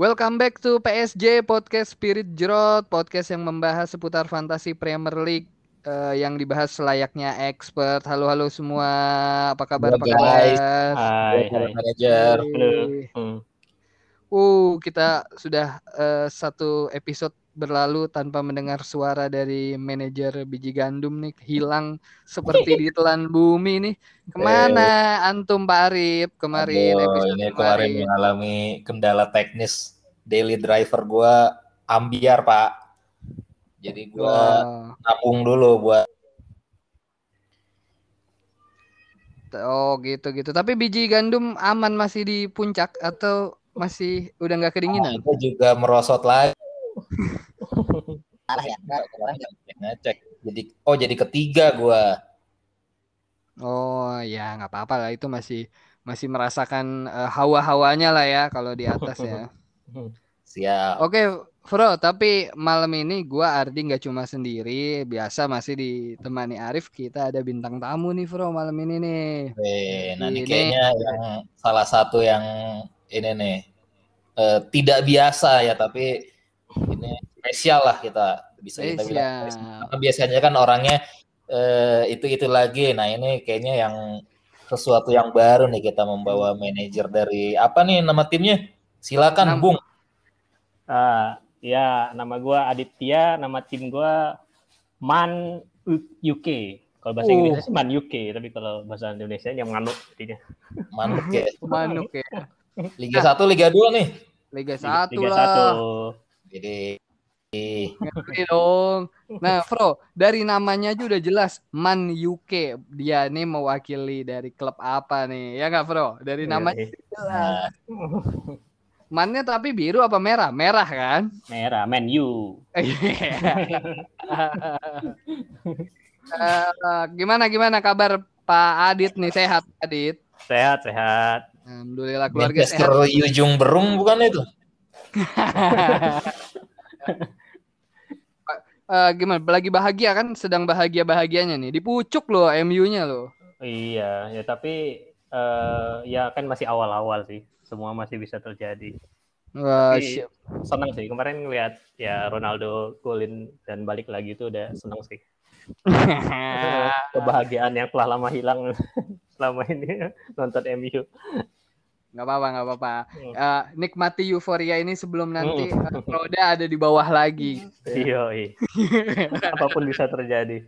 Welcome back to PSJ Podcast Spirit Jerot, podcast yang membahas seputar fantasi Premier League uh, yang dibahas selayaknya expert. Halo halo semua, apa kabar? Halo, apa guys. kabar? Hai, Halo, hai. manajer. Halo. Hmm. Uh, kita sudah eh, satu episode berlalu tanpa mendengar suara dari manajer biji gandum nih hilang seperti ditelan bumi nih. Ke mana antum Pak Arif kemarin Aduh, episode ini kemarin mengalami kendala teknis daily driver gua ambiar, Pak. Jadi gua Wah. nabung dulu buat Oh gitu gitu. Tapi biji gandum aman masih di puncak atau masih udah nggak kedinginan? itu juga merosot lagi. Parah ya. Ngecek. Jadi oh jadi ketiga gua. Oh ya nggak apa-apa lah itu masih masih merasakan eh, hawa-hawanya lah ya kalau di atas ya. Siap. Oke, Bro, tapi malam ini gua Ardi nggak cuma sendiri, biasa masih ditemani Arif. Kita ada bintang tamu nih, Bro, malam ini nih. Oke, nah ini Ini- kayaknya yang salah satu yang ini nih eh, tidak biasa ya, tapi ini spesial lah kita bisa kita bilang. Karena biasanya kan orangnya eh, itu itu lagi. Nah ini kayaknya yang sesuatu yang baru nih kita membawa manajer dari apa nih nama timnya? Silakan Nam- Bung. Ah, ya, nama gua Aditya, nama tim gua Man UK. Kalau bahasa Oh. Inggrisnya sih Man UK, tapi kalau bahasa Indonesia yang manuk artinya. Manuk ya. Manuk ya. Liga 1, Liga 2 nih. Liga Liga, satu Liga lah. satu. Jadi Ngerti dong. Nah, Bro, dari namanya aja udah jelas Man UK. Dia nih mewakili dari klub apa nih? Ya nggak, Bro? Dari Iya, namanya iya. jelas. Mannya tapi biru apa merah? Merah kan? Merah, Man U. Eh, gimana gimana kabar Pak Adit nih sehat Adit? Sehat, sehat. Alhamdulillah keluarga Manchester sehat. Yujung Berung bukan itu? Eh, gimana? Lagi bahagia kan? Sedang bahagia bahagianya nih. Dipucuk loh MU-nya loh. Iya, ya tapi eh, ya kan masih awal-awal sih. Semua masih bisa terjadi. Wah, siap. senang sih kemarin ngeliat ya Ronaldo golin dan balik lagi itu udah senang sih kebahagiaan yang telah lama hilang selama ini nonton MU nggak apa-apa nggak apa-apa. Hmm. Eh, nikmati euforia ini sebelum nanti eh, roda ada di bawah lagi. iya iya. apa pun bisa terjadi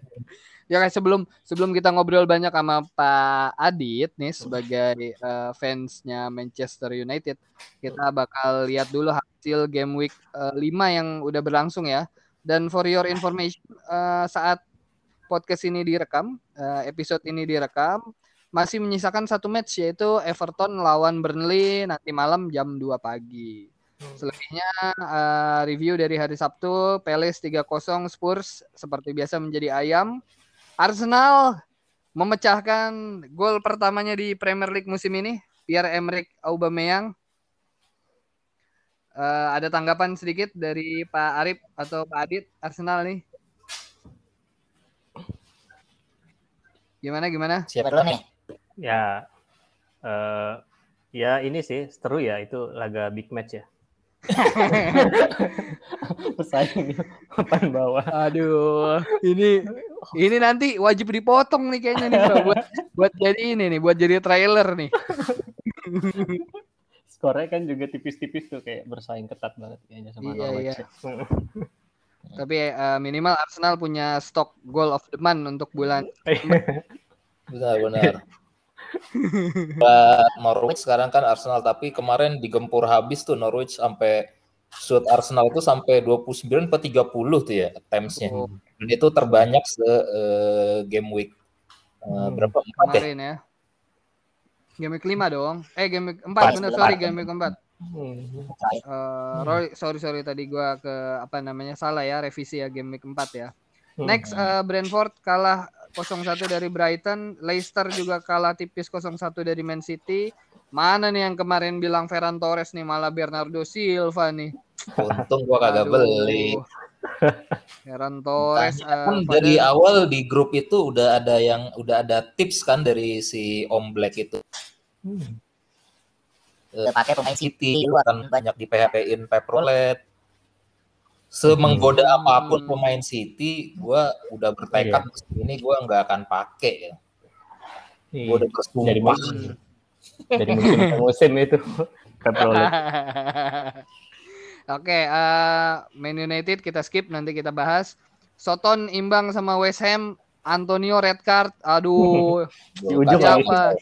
Ya kan sebelum sebelum kita ngobrol banyak sama Pak Adit nih sebagai eh, fansnya Manchester United, kita bakal lihat dulu hasil game week 5 yang udah berlangsung ya. Dan for your information, eh, saat podcast ini direkam, eh, episode ini direkam, masih menyisakan satu match yaitu Everton lawan Burnley nanti malam jam 2 pagi. Selebihnya eh, review dari hari Sabtu, Palace 3-0 Spurs seperti biasa menjadi ayam. Arsenal memecahkan gol pertamanya di Premier League musim ini, Pierre-Emerick Aubameyang. Eh, ada tanggapan sedikit dari Pak Arif atau Pak Adit Arsenal nih? Gimana gimana? Siapa dulu nih? ya eh ya ini sih seru ya itu laga big match ya pesaing papan bawah Aduh, ini ini nanti wajib dipotong nih kayaknya nih bro buat buat jadi ini nih, buat jadi trailer nih. skornya kan juga tipis-tipis tuh kayak bersaing ketat banget kayaknya sama Iya, Norwich iya. Tapi eh, minimal Arsenal punya stok goal of the month untuk bulan Benar benar. Norwich sekarang kan Arsenal tapi kemarin digempur habis tuh Norwich sampai shoot Arsenal itu sampai 29 per 30 tuh ya attempts-nya. Oh. Dan itu terbanyak se eh, game week Eh, Hmm. berapa empat ya? kemarin ya. Game week 5 dong. Eh game week 4 Empat, bener empat. sorry game week 4. Hmm. Eh, Roy, sorry sorry tadi gua ke apa namanya salah ya revisi ya game week 4 ya. Next eh, Brentford kalah 0-1 dari Brighton, Leicester juga kalah tipis 0-1 dari Man City. Mana nih yang kemarin bilang Ferran Torres nih malah Bernardo Silva nih. Untung gua kagak Aduh. beli. Ferran Torres Tanya eh, kan dari awal di grup itu udah ada yang udah ada tips kan dari si Om Black itu. Hmm. uh, pakai pemain City lu akan banyak di PHP-in Pep Roulette semenggoda Hmm. apa pun pemain City gua udah bertekad ini gua nggak akan pakai ya gua udah Jadi bersumpah musim, jadi musim ke musim itu. Pep Roulette. Oke, eh, Man United kita skip nanti kita bahas. Soton imbang sama West Ham, Antonio red card. Aduh, Di ujung siapa?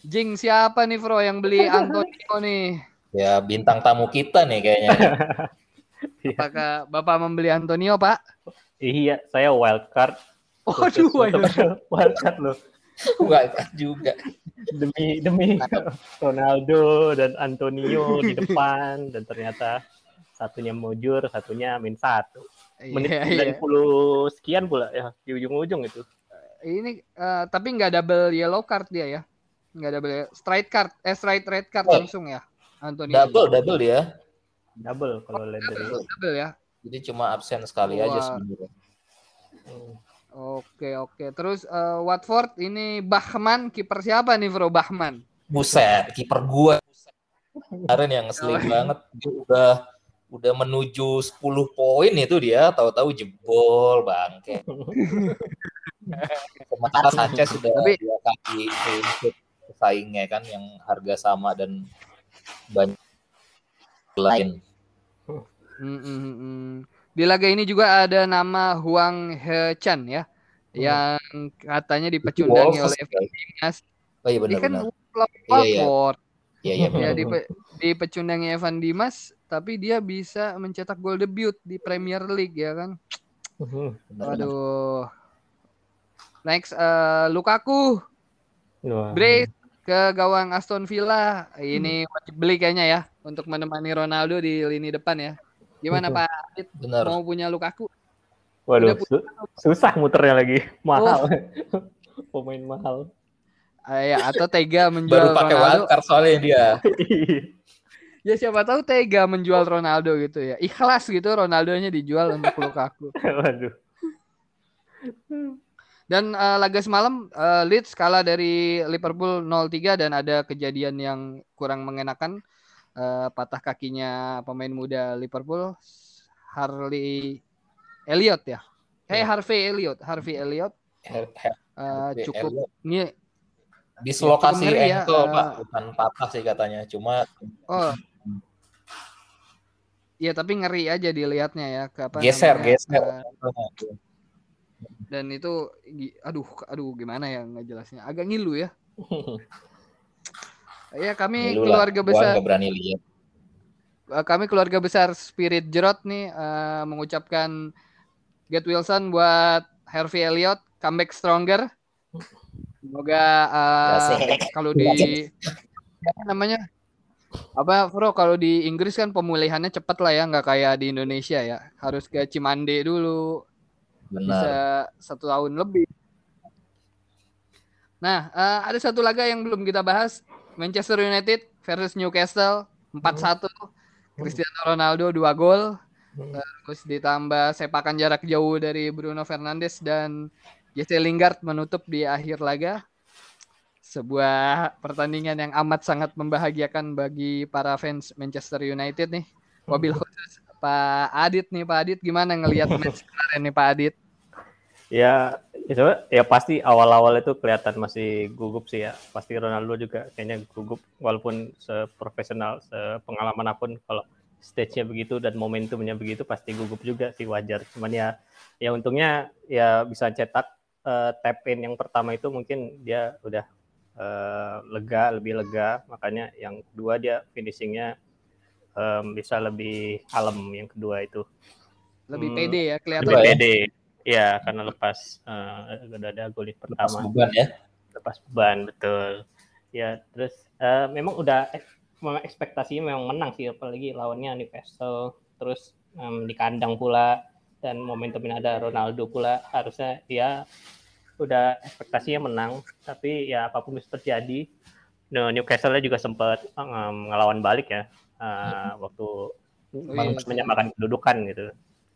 Jing siapa nih Bro yang beli Antonio nih? ya bintang tamu kita nih kayaknya Apakah Bapak membeli Antonio, Pak? Iya, saya wild card. Waduh, wild card loh. Wah, juga Demi demi Ronaldo dan Antonio di depan dan ternyata satunya mujur, satunya min satu. Menit Iya, iya. 90 sekian pula ya di ujung-ujung itu. Ini eh, tapi nggak double yellow card dia ya? Nggak double straight card, eh straight red card Oh. langsung ya, Antonio. double double dia Double kalau lihat dari Double, double ya. jadi cuma absen sekali aja Wah. sebenarnya Hmm. Oke oke. Terus eh, Watford ini Bahman kiper siapa nih Bro Bahman? buset kiper gua kemarin yang ngeselin Oh. banget dia udah udah menuju 10 poin itu dia tahu-tahu jebol bangke sementara Sanchez sudah Tapi- dua kali pesaingnya kan yang harga sama dan banyak lain Mm. Di laga ini juga ada nama Huang He Chan ya, yang katanya dipecundangi Wolves, oleh ya. Dimas. oh iya Dia kan klub Iya, iya. Watford. iya iya Ya benar dipe- dipecundangi Evan Dimas, tapi dia bisa mencetak gol debut di Premier League ya kan. Hmm. benar-benar. Waduh. Next eh, Lukaku Wah. Brace ke gawang Aston Villa. Ini wajib beli kayaknya ya untuk menemani Ronaldo di lini depan ya. Gimana Pak Adit benar mau punya Lukaku? Waduh, su- susah muternya lagi. Mahal. Pemain mahal. Ah, ya, atau tega menjual baru pakai Ronaldo. wildcard soalnya dia Ya siapa tahu tega menjual Ronaldo gitu ya. Ikhlas gitu Ronaldonya dijual untuk Lukaku. Waduh. Dan eh, laga semalam eh, Leeds kalah dari Liverpool 0-3 dan ada kejadian yang kurang mengenakan. Eh, patah kakinya pemain muda Liverpool Harley Elliot ya. Eh Ya. Harvey Elliot, Harvey Elliot eh, Harvey cukup Elliott. ini dislokasi ya, ankle eh. pak bukan patah sih katanya cuma oh Ya tapi ngeri aja dilihatnya ya ke apa geser namanya, geser eh, dan itu aduh aduh gimana ya ngejelasnya agak ngilu ya. Ya kami Ngilu lah, keluarga besar nggak berani lihat eh, kami keluarga besar Spirit Jerot nih eh, mengucapkan Get Wilson buat Harvey Elliott comeback stronger. Semoga Asik. kalau di apa namanya apa Bro kalau di Inggris kan pemulihannya cepat lah ya nggak kayak di Indonesia ya harus ke Cimande dulu benar bisa satu tahun lebih. Nah, eh, ada satu laga yang belum kita bahas. Manchester United versus Newcastle 4-1. Cristiano Ronaldo 2 gol. Hmm. Terus ditambah sepakan jarak jauh dari Bruno Fernandes dan Jesse Lingard menutup di akhir laga. Sebuah pertandingan yang amat sangat membahagiakan bagi para fans Manchester United nih. Wabil khusus Pak Adit nih, Pak Adit gimana ngelihat match kemarin nih Pak Adit? Ya, ya, ya pasti awal-awal itu kelihatan masih gugup sih ya. Pasti Ronaldo juga kayaknya gugup walaupun seprofesional, sepengalaman apa pun kalau stage-nya begitu dan momentumnya begitu pasti gugup juga sih wajar. Cuman ya ya untungnya ya bisa cetak eh, tap in yang pertama itu mungkin dia udah eh, lega, lebih lega. Makanya yang kedua dia finishingnya em, bisa lebih kalem yang kedua itu. Lebih Hmm, pede ya kelihatan. Kedua ya? pede. Ya, karena lepas udah ada golin Lepas pertama, beban ya lepas beban betul. Ya, terus eh, memang udah memang ekspektasinya memang menang sih apalagi lawannya Newcastle terus em, di kandang pula dan momentumnya ada Ronaldo pula harusnya ya udah ekspektasinya menang tapi ya apa pun bisa terjadi No, Newcastle juga sempat em, ngelawan balik ya eh, waktu iya. menyamakan kedudukan gitu.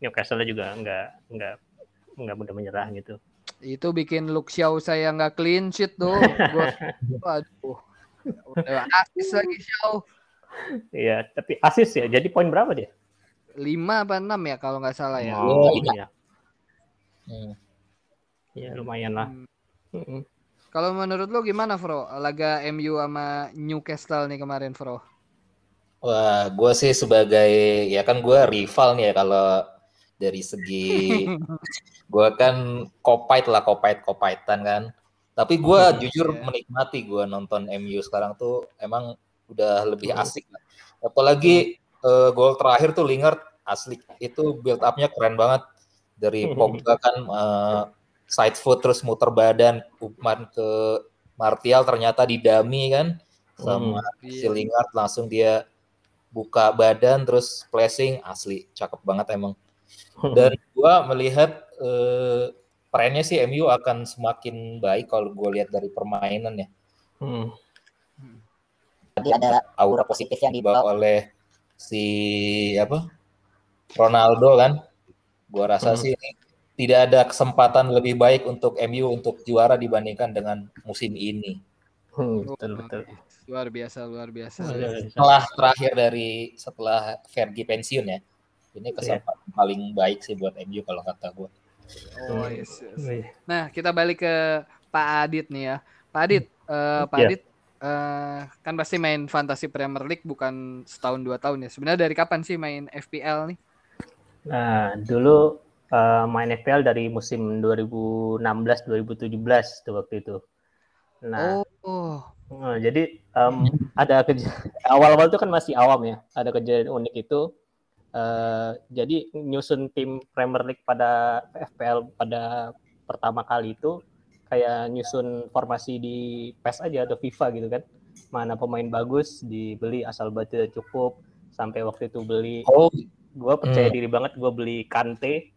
Newcastle juga nggak nggak nggak mudah menyerah gitu. Itu bikin Luke Shaw saya nggak clean sheet tuh. Gua, aduh. Udah asis lagi show. Iya, tapi asis ya. Jadi poin berapa dia? 5 apa 6 ya kalau nggak salah ya. Oh, iya. iya. Hmm. Ya, lumayan lah. Hmm. Mm-mm. Kalau menurut lo gimana, Bro? Laga MU sama Newcastle nih kemarin, Bro. Wah, gue sih sebagai ya kan gue rival nih ya kalau dari segi gue kan kopait lah kopait kopaitan kan. Tapi gue jujur Iya. menikmati gue nonton MU sekarang tuh emang udah lebih Hmm. asik. lah. Apalagi eh, gol terakhir tuh Lingard asli itu build up-nya keren banget dari Hmm. Pogba kan eh, side foot terus muter badan Ukman ke Martial ternyata didami kan sama si Iya. Lingard langsung dia buka badan terus flashing asli cakep banget emang dan gua melihat eh, trennya sih MU akan semakin baik kalau gue lihat dari permainan ya Hmm. tadi ada aura positif yang dibawa oleh si apa Ronaldo kan gua rasa Hmm. sih ini tidak ada kesempatan lebih baik untuk MU untuk juara dibandingkan dengan musim ini Hmm, betul betul. Luar biasa, luar biasa. Iya. setelah terakhir dari setelah Fergie pensiun ya ini kesempatan paling baik sih buat MU kalau kata gue Oh, yes, yes. Iya. Nah, kita balik ke Pak Adit nih ya. Pak Adit, eh, Pak Iya. Adit eh, kan pasti main Fantasy Premier League bukan setahun dua tahun ya. Sebenarnya dari kapan sih main FPL nih? Nah, dulu eh, main FPL dari musim 2016-2017 tuh waktu itu. Nah, Oh, eh, jadi em, ada kej- awal-awal itu kan masih awam ya. Ada kejadian unik itu. Eh, jadi nyusun tim Premier League pada FPL pada pertama kali itu kayak nyusun formasi di PES aja atau FIFA gitu kan. Mana pemain bagus dibeli asal budget cukup. Sampai waktu itu beli oh gue percaya Hmm. diri banget gue beli Kante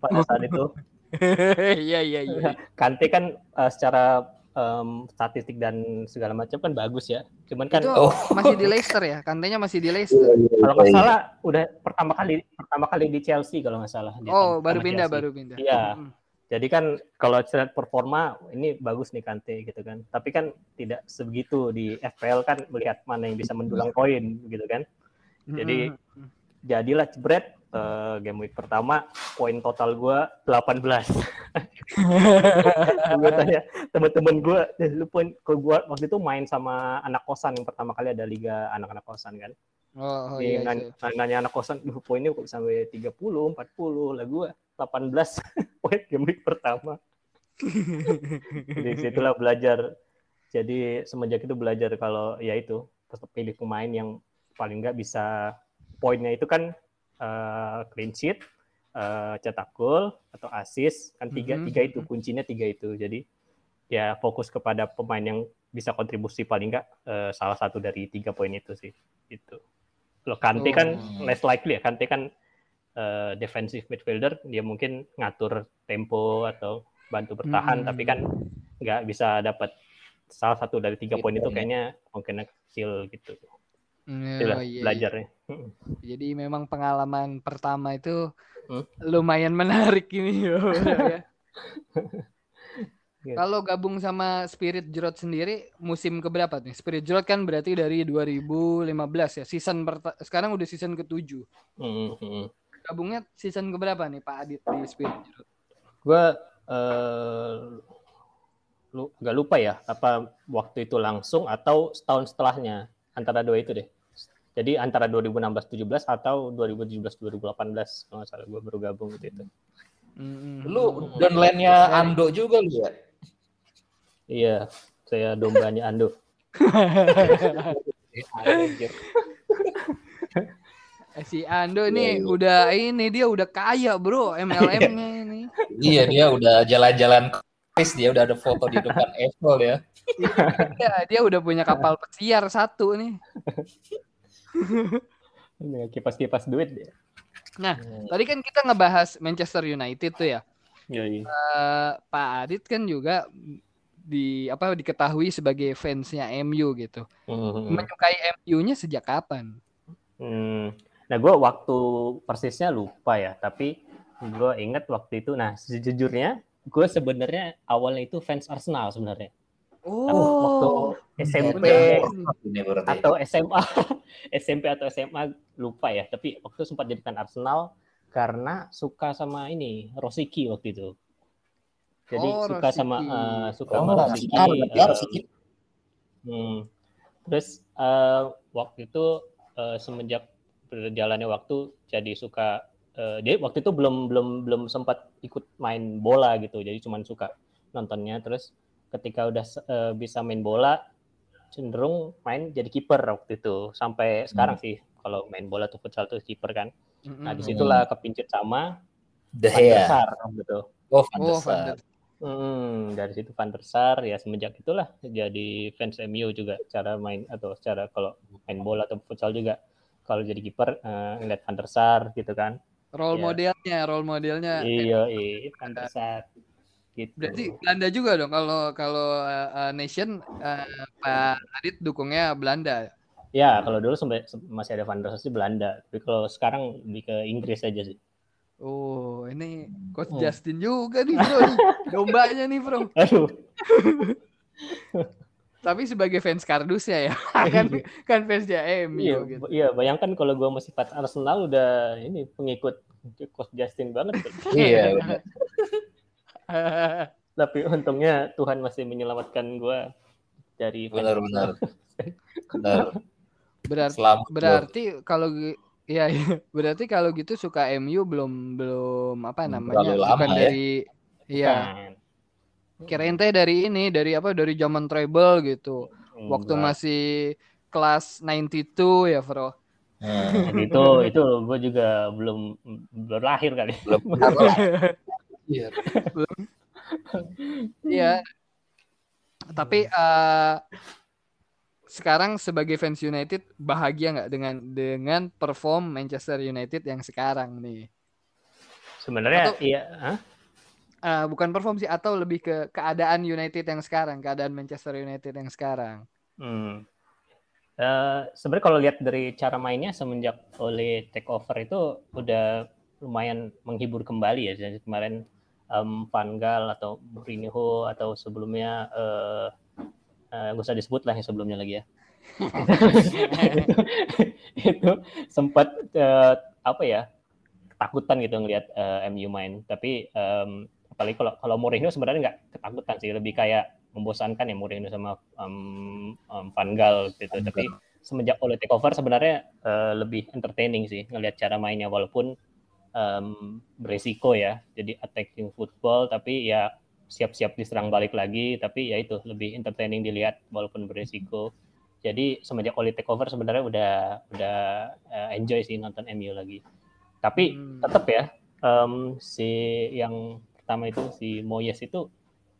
pada saat itu iya iya iya. Kante kan eh, secara em, statistik dan segala macam kan bagus ya cuman kan Itu Oh. masih di Leicester ya? Kantenya masih di Leicester. kalau nggak salah udah pertama kali pertama kali di Chelsea kalau nggak salah dia Oh, baru pindah, Chelsea. baru pindah. Iya. Mm. jadi kan kalau lihat performa ini bagus nih Kante gitu kan tapi kan tidak sebegitu di FPL kan melihat mana yang bisa mendulang poin gitu kan Jadi, Mm. jadilah jebret eh, game week pertama poin total gue 18 gue tanya teman-teman gue "Eh, lu poin ke gue waktu itu main sama anak kosan yang pertama kali ada liga anak-anak kosan kan Oh, oh iya. nanya, iya. nanya anak kosan "Duh, poinnya kok sampai 30 40 lah gue 18 poin game week pertama jadi situlah belajar jadi semenjak itu belajar kalau ya itu tetap pilih pemain yang paling nggak bisa poinnya itu kan eh, clean sheet eh, cetak gol atau assist kan tiga Mhm, tiga itu mhm. kuncinya tiga itu jadi ya fokus kepada pemain yang bisa kontribusi paling nggak eh, salah satu dari tiga poin itu sih itu lo Kante kan Oh. less likely ya Kante kan eh, defensive midfielder dia mungkin ngatur tempo atau bantu bertahan Hmm. tapi kan nggak bisa dapat salah satu dari tiga Iya, poin itu iya. kayaknya mungkin kecil gitu Mm, oh, iya, iya. belajarnya Jadi memang pengalaman pertama itu Hmm. lumayan menarik ini ya. Gitu. Kalau gabung sama Spirit Jrot sendiri musim keberapa nih? Spirit Jrot kan berarti dari 2015 ya. Season sekarang udah season ke-7. Hmm, hmm. Gabungnya season keberapa nih Pak Adit di Spirit Jrot? gue eh, lu agak lupa ya apa waktu itu langsung atau setahun setelahnya antara dua itu deh jadi antara 2016-17 atau 2017-2018 kalau nggak salah gue baru gabung gitu itu Mm, lu downline-nya Ando juga lu ya iya saya dombanya Ando. Eh, si Ando Iya, ini iya. udah ini dia udah kaya bro MLM-nya ini. iya dia udah jalan-jalan Chris dia udah ada foto di depan Apple ya Ya, dia udah punya kapal pesiar satu nih. Ini kipas-kipas duit dia Tadi kan kita ngebahas Manchester United tuh ya. iya iya Eh, Pak Adit kan juga di apa diketahui sebagai fansnya MU gitu. Hmm. Menyukai MU-nya sejak kapan? Hmm. Nah, gue waktu persisnya lupa ya, tapi gue inget waktu itu. Nah, sejujurnya gue sebenarnya awalnya itu fans Arsenal sebenarnya. Kan waktu Oh, SMP atau SMA SMP atau SMA lupa ya. Tapi waktu sempat jadikan Arsenal karena suka sama ini Rosicki waktu itu. Jadi Oh, suka sama Rosicky. eh, suka Oh, sama berarti eh, Rosicki. hmm. terus eh, waktu itu eh, semenjak berjalannya waktu jadi suka eh, dia waktu itu belum belum belum sempat ikut main bola gitu. Jadi cuman suka nontonnya. Terus ketika udah eh, bisa main bola cenderung main jadi kiper waktu itu sampai sekarang sih kalau main bola tuh futsal tuh kiper kan nah Mm-mm. di situlah kepincut sama De Van der. Sar gitu Oh, Van der Oh, Van Sar. der- Hmm, dari situ Van der Sar ya semenjak itulah jadi fans MU juga cara main atau secara kalau main bola atau futsal juga kalau jadi kiper eh, ngeliat Van der Sar gitu kan role Iya. modelnya, role modelnya. iya iya Van der Sar gitu Berarti Belanda juga dong kalau kalau uh, nation uh, Pak Adit dukungnya Belanda. ya kalau dulu sampai masih ada Van der Sar sih Belanda tapi kalau sekarang lebih ke Inggris aja sih Oh, ini Coach Hmm. Justin juga nih bro, dombanya nih bro. aduh Tapi sebagai fans kardusnya ya, kan kan fansnya MU iya gitu. iya bayangkan kalau gua masih fans Arsenal udah ini pengikut Coach Justin banget. Iya. Tapi untungnya Tuhan masih menyelamatkan gua dari fans benar-benar. Benar. Berarti Selamat. bro. berarti kalau gi- Iya, iya. berarti kalau gitu suka MU belum belum apa namanya? terlalu Bukan lama ya. dari iya, Bukan. kirain teh dari ini, dari apa? Dari zaman treble gitu. Waktu Enggak. masih kelas 92 ya, Bro. Hmm. itu itu gue juga belum belum lahir kali Belum Iya. Iya. Tapi eh sekarang sebagai fans United bahagia nggak dengan dengan perform Manchester United yang sekarang nih? sebenarnya Atau- iya Hah? Eh, bukan perform sih atau lebih ke keadaan United yang sekarang, keadaan Manchester United yang sekarang. Hmm. Eh, sebenarnya kalau lihat dari cara mainnya semenjak oleh take over itu udah lumayan menghibur kembali ya. Jadi kemarin em, Van Gaal atau Mourinho atau sebelumnya eh eh, nggak usah disebut lah yang sebelumnya lagi ya. itu sempat eh, apa ya ketakutan gitu ngelihat eh, MU main. Tapi em, apalagi kalau kalau Mourinho sebenarnya nggak ketakutan sih, lebih kayak membosankan ya Mourinho sama em, em, Van Gaal gitu. Van Gaal. Tapi semenjak Ole take over sebenarnya eh, lebih entertaining sih ngelihat cara mainnya walaupun em, beresiko ya. Jadi attacking football tapi ya siap-siap diserang balik lagi tapi ya itu lebih entertaining dilihat walaupun beresiko. Jadi semenjak Ole take over sebenarnya udah udah eh, enjoy sih nonton MU lagi. Tapi Hmm. tetap ya em, si yang pertama itu si Moyes itu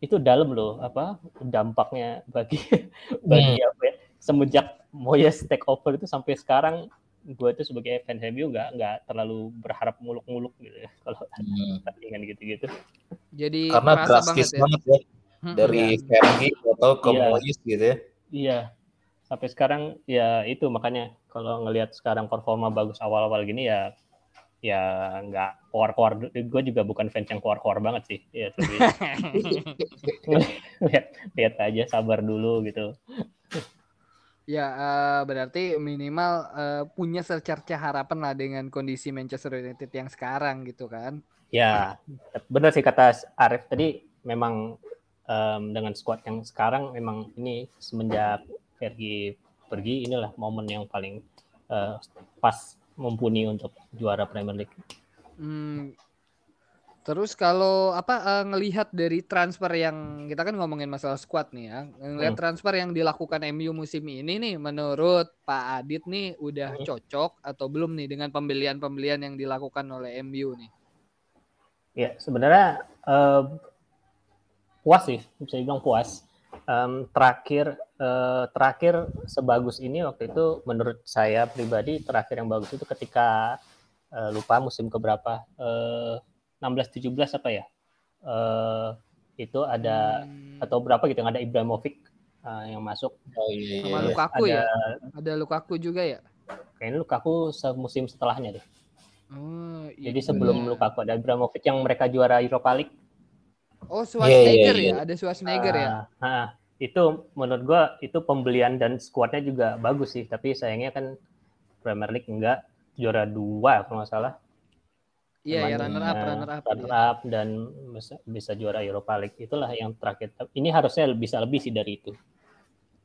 itu dalam loh apa dampaknya bagi bagi apa ya semenjak Moyes take over itu sampai sekarang gue tuh sebagai fans MU nggak nggak terlalu berharap muluk-muluk gitu ya kalau Hmm. pertandingan gitu-gitu. Jadi Karena drastis banget ya. banget ya Mm-mm. dari Fergie atau ke. Moyes gitu ya. Iya sampai sekarang ya itu makanya kalau ngelihat sekarang performa bagus awal-awal gini ya ya nggak keluar-keluar gue juga bukan fans yang keluar-keluar banget sih ya tapi lihat lihat aja sabar dulu gitu Ya, eh, berarti minimal eh, punya secerca harapan lah dengan kondisi Manchester United yang sekarang gitu kan. Ya, benar sih kata Arif tadi memang em, dengan squad yang sekarang memang ini semenjak Fergie pergi inilah momen yang paling eh, pas mumpuni untuk juara Premier League. Hmm, terus kalau apa eh, ngelihat dari transfer yang kita kan ngomongin masalah squad nih ya, ngelihat Hmm. transfer yang dilakukan MU musim ini nih, menurut Pak Adit nih udah Hmm. cocok atau belum nih dengan pembelian-pembelian yang dilakukan oleh MU nih? Ya, sebenarnya eh, puas sih, bisa dibilang puas. Em, terakhir eh, terakhir sebagus ini waktu itu menurut saya pribadi terakhir yang bagus itu ketika eh, lupa musim keberapa eh, 16-17 apa ya? Eh, itu ada Hmm, atau berapa gitu yang ada Ibrahimovic eh, yang masuk. Oh iya. sama iya. Lukaku ada ya, ada Lukaku juga ya. kayaknya Lukaku musim setelahnya deh. Oh, iya Jadi sebelum benar. Lukaku ada Ibrahimovic yang mereka juara Europa League. Oh, Schwarzenegger iya, iya. ya, ada Schwarzenegger ya. Ah, ah. itu menurut gua itu pembelian dan skuadnya juga bagus sih tapi sayangnya kan Premier League enggak juara dua kalau nggak salah Iya, ya runner up, runner up. runner ya. up dan bisa, bisa juara Europa League itulah yang terakhir ini harusnya bisa lebih sih dari itu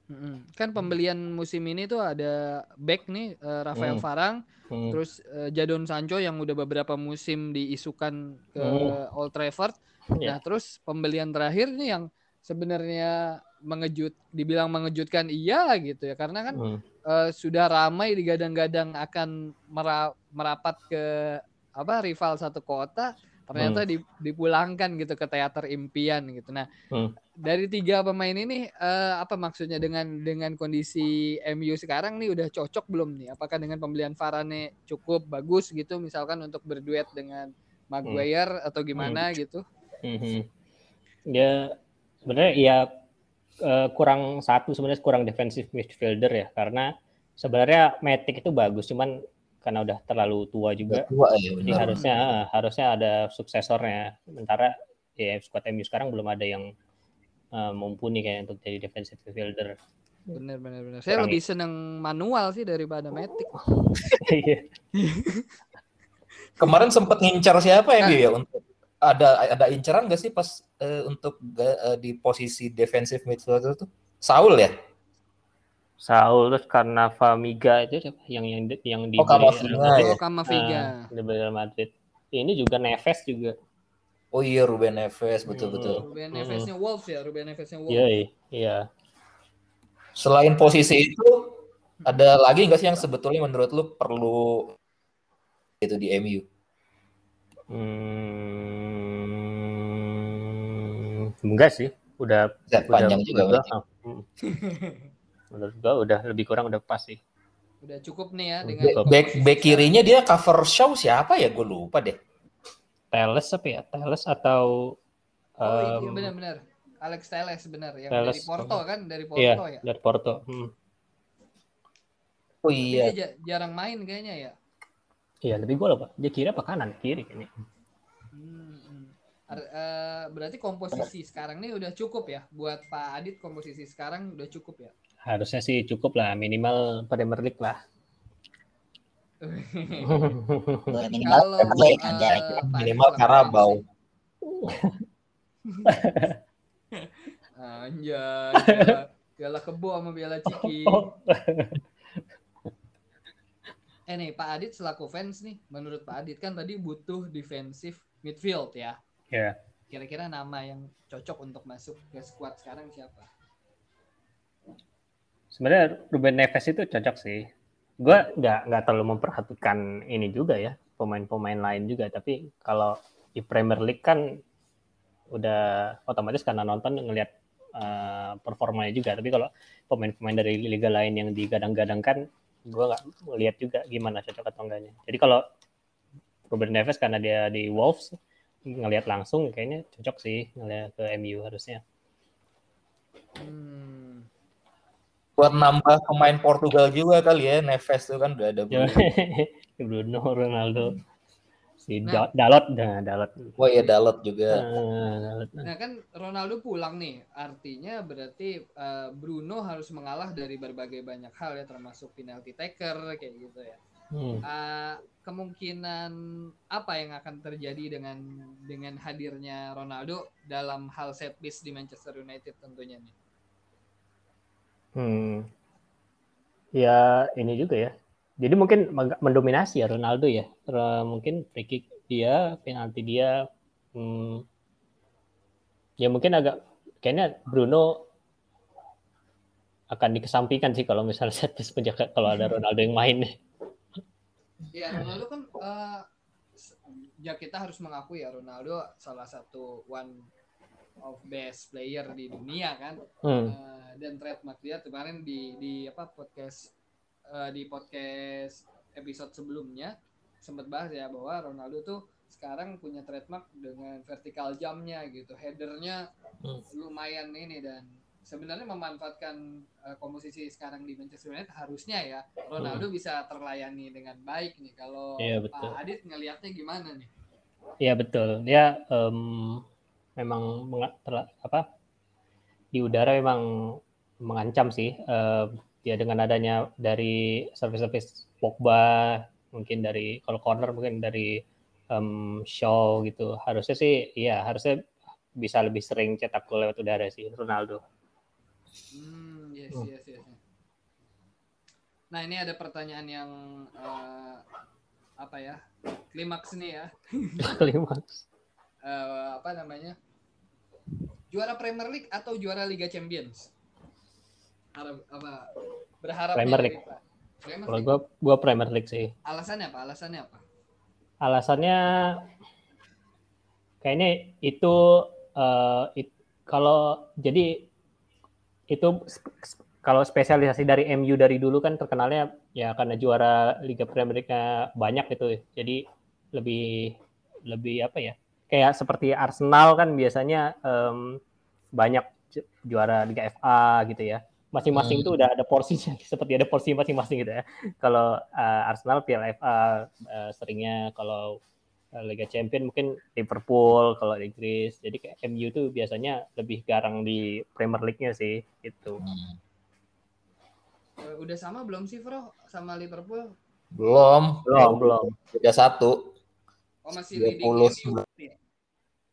Mm-mm. Kan pembelian musim ini tuh ada back nih eh, Rafael Hmm. Varang, Hmm. terus eh, Jadon Sancho yang udah beberapa musim diisukan ke Hmm. Old Trafford. Ya. Nah, terus pembelian terakhir nih yang sebenarnya mengejut, dibilang mengejutkan iya gitu ya, karena kan Hmm. eh, sudah ramai digadang-gadang akan mera- merapat ke apa rival satu kota, ternyata di- dipulangkan gitu ke teater impian gitu. Nah, Hmm. dari tiga pemain ini eh, apa maksudnya dengan dengan kondisi MU sekarang nih udah cocok belum nih? Apakah dengan pembelian Varane cukup bagus gitu misalkan untuk berduet dengan Maguire atau gimana gitu? Mhm. Dia sebenarnya ya eh, kurang satu sebenarnya kurang defensive midfielder ya karena sebenarnya Matic itu bagus cuman karena udah terlalu tua juga Tua ya jadi benar. harusnya harusnya ada suksesornya sementara ya squad MU sekarang belum ada yang eh, mumpuni kayak untuk jadi defensive midfielder Bener bener bener. Saya lebih seneng manual sih daripada Matic. Iya. Kemarin sempat ngincar siapa ya Bio ya untuk ada ada inceran gak sih pas eh, untuk eh, di posisi defensive midfielder tuh? Saul ya? Saul terus karena Famiga itu siapa yang yang yang di Oh? Oh Kamavinga. di Real Madrid ini juga Neves juga Oh iya Ruben Neves betul Hmm. betul. Ruben Nevesnya Wolves ya, Ruben Nevesnya Wolves. iya iya Selain posisi itu ada lagi nggak sih yang sebetulnya menurut lu perlu itu di MU? Hmm, enggak sih, udah Zat udah panjang juga udah, berarti. ah, hmm. Menurut gua udah lebih kurang udah pas sih. Udah cukup nih ya dengan Back, back, kirinya dia cover show siapa ya? Gue lupa deh. Teles apa ya? Teles atau Oh iya em, benar-benar. Alex Telles benar yang Telles. dari Porto kan, dari Porto iya ya. dari Porto. Hmm. Oh iya. Dia ja- jarang main kayaknya ya. Iya lebih gua lupa. Dia kiri apa kanan? Kiri kayaknya. Hmm, hmm. Eh, berarti komposisi sekarang nih udah cukup ya buat Pak Adit komposisi sekarang udah cukup ya. Harusnya sih cukup lah minimal Premier League lah. minimal Kalau Premier League eh, aja. Minimal Karabau. Anjay, Piala, Kebo sama Piala Ciki. Eh nih Pak Adit selaku fans nih, menurut Pak Adit kan tadi butuh defensive midfield ya. Ya. Kira-kira nama yang cocok untuk masuk ke squad sekarang siapa? Sebenarnya Ruben Neves itu cocok sih. Gua nggak nggak terlalu memperhatikan ini juga ya pemain-pemain lain juga. Tapi kalau di Premier League kan udah otomatis karena nonton ngelihat eh, performanya juga. Tapi kalau pemain-pemain dari liga lain yang digadang-gadangkan, gua nggak melihat juga gimana cocok atau enggaknya. Jadi kalau Ruben Neves karena dia di Wolves ngelihat langsung kayaknya cocok sih ngelihat ke MU harusnya. Hmm. Buat nambah pemain Portugal juga kali ya. Neves tuh kan udah ada. Bruno. Bruno Ronaldo si Nah. Da- Dalot nah Dalot Wah ya Dalot juga. Ah, Dalot. Nah kan Ronaldo pulang nih, artinya berarti eh, Bruno harus mengalah dari berbagai banyak hal ya, termasuk penalty taker kayak gitu ya. Hmm. Eh, kemungkinan apa yang akan terjadi dengan dengan hadirnya Ronaldo dalam hal set piece di Manchester United tentunya nih. Hmm. Ya ini juga ya. Jadi mungkin mendominasi ya Ronaldo ya. Mungkin free kick dia, penalti dia. Hmm. Ya mungkin agak kayaknya Bruno akan dikesampingkan sih kalau misalnya set piece penjaga kalau ada Ronaldo yang main. Ya Ronaldo kan s- ya kita harus mengakui ya Ronaldo salah satu one of best player di dunia kan. Hmm. Eh, dan trademark dia kemarin di di apa podcast eh, di podcast episode sebelumnya sempat bahas ya bahwa Ronaldo tuh sekarang punya trademark dengan vertical jumpnya gitu headernya Hmm. lumayan ini dan sebenarnya memanfaatkan eh, komposisi sekarang di Manchester United harusnya ya Ronaldo bisa terlayani dengan baik nih kalau Iya, betul. Pak Adit ngelihatnya gimana nih Iya betul. Dia em, memang apa? di udara memang mengancam sih. Uh, ya dengan adanya dari service-service Pogba, mungkin dari kalau corner mungkin dari um, Shaw gitu. Harusnya sih, ya harusnya bisa lebih sering cetak gol lewat udara sih Ronaldo. Hmm, yes, hmm. yes, yes. Nah ini ada pertanyaan yang uh, apa ya klimaks nih ya. klimaks. Uh, apa namanya? Juara Premier League atau juara Liga Champions? Harap, apa berharap Premier League. Kalau gue gue Premier League sih. Alasannya apa? Alasannya apa? Alasannya kayaknya itu uh, it, kalau jadi itu kalau spesialisasi dari MU dari dulu kan terkenalnya ya karena juara Liga Premier League-nya banyak itu. Jadi lebih lebih apa ya? Kayak seperti Arsenal kan biasanya um, banyak juara Liga FA gitu ya. Masing-masing hmm. itu udah ada porsinya seperti ada porsi masing-masing gitu ya. Kalau uh, Arsenal Piala FA uh, seringnya kalau Eh, Liga Champion mungkin Liverpool kalau di Inggris. Jadi kayak MU tuh biasanya lebih garang di Premier League-nya sih itu. Hmm. Udah sama belum sih, Bro, sama Liverpool? Belum. Belum, belum. Udah satu. Oh, masih 20. leading MU ya?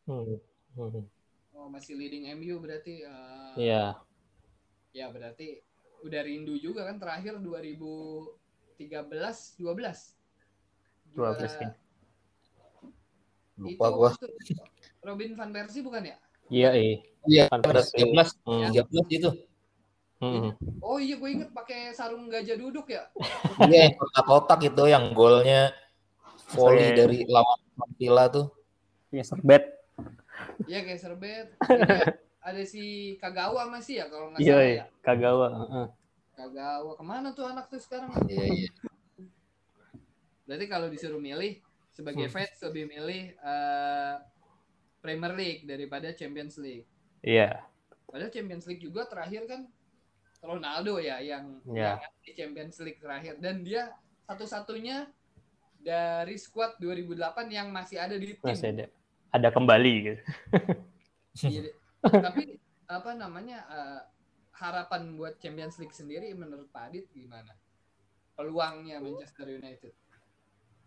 Hmm. Hmm. Oh, masih leading MU berarti uh, Iya. Ya, berarti udah rindu juga kan terakhir 2013 12. 12 ya. Lupa gua. Robin van Persie bukan ya? Iya, iya. Iya, Van Persie. 13, hmm. 13 itu. Hmm. Oh iya, gue inget pakai sarung gajah duduk ya. iya, kotak-kotak itu yang golnya volley dari lawan Villa tuh. Iya, serbet. Iya, kayak serbet. Ada si Kagawa masih ya kalau nggak iya, salah iya. ya. Kagawa. Uh. Kagawa ke mana tuh anak tuh sekarang? Iya, iya. Berarti kalau disuruh milih, sebagai hmm. fans lebih milih uh, Premier League daripada Champions League. Iya. Yeah. Padahal Champions League juga terakhir kan Ronaldo ya yang, yeah. yang di Champions League terakhir dan dia satu-satunya dari squad 2008 yang masih ada di tim. Masih ada. Ada kembali gitu. iya, tapi apa namanya uh, harapan buat Champions League sendiri menurut Pak Adit gimana? Peluangnya Manchester United?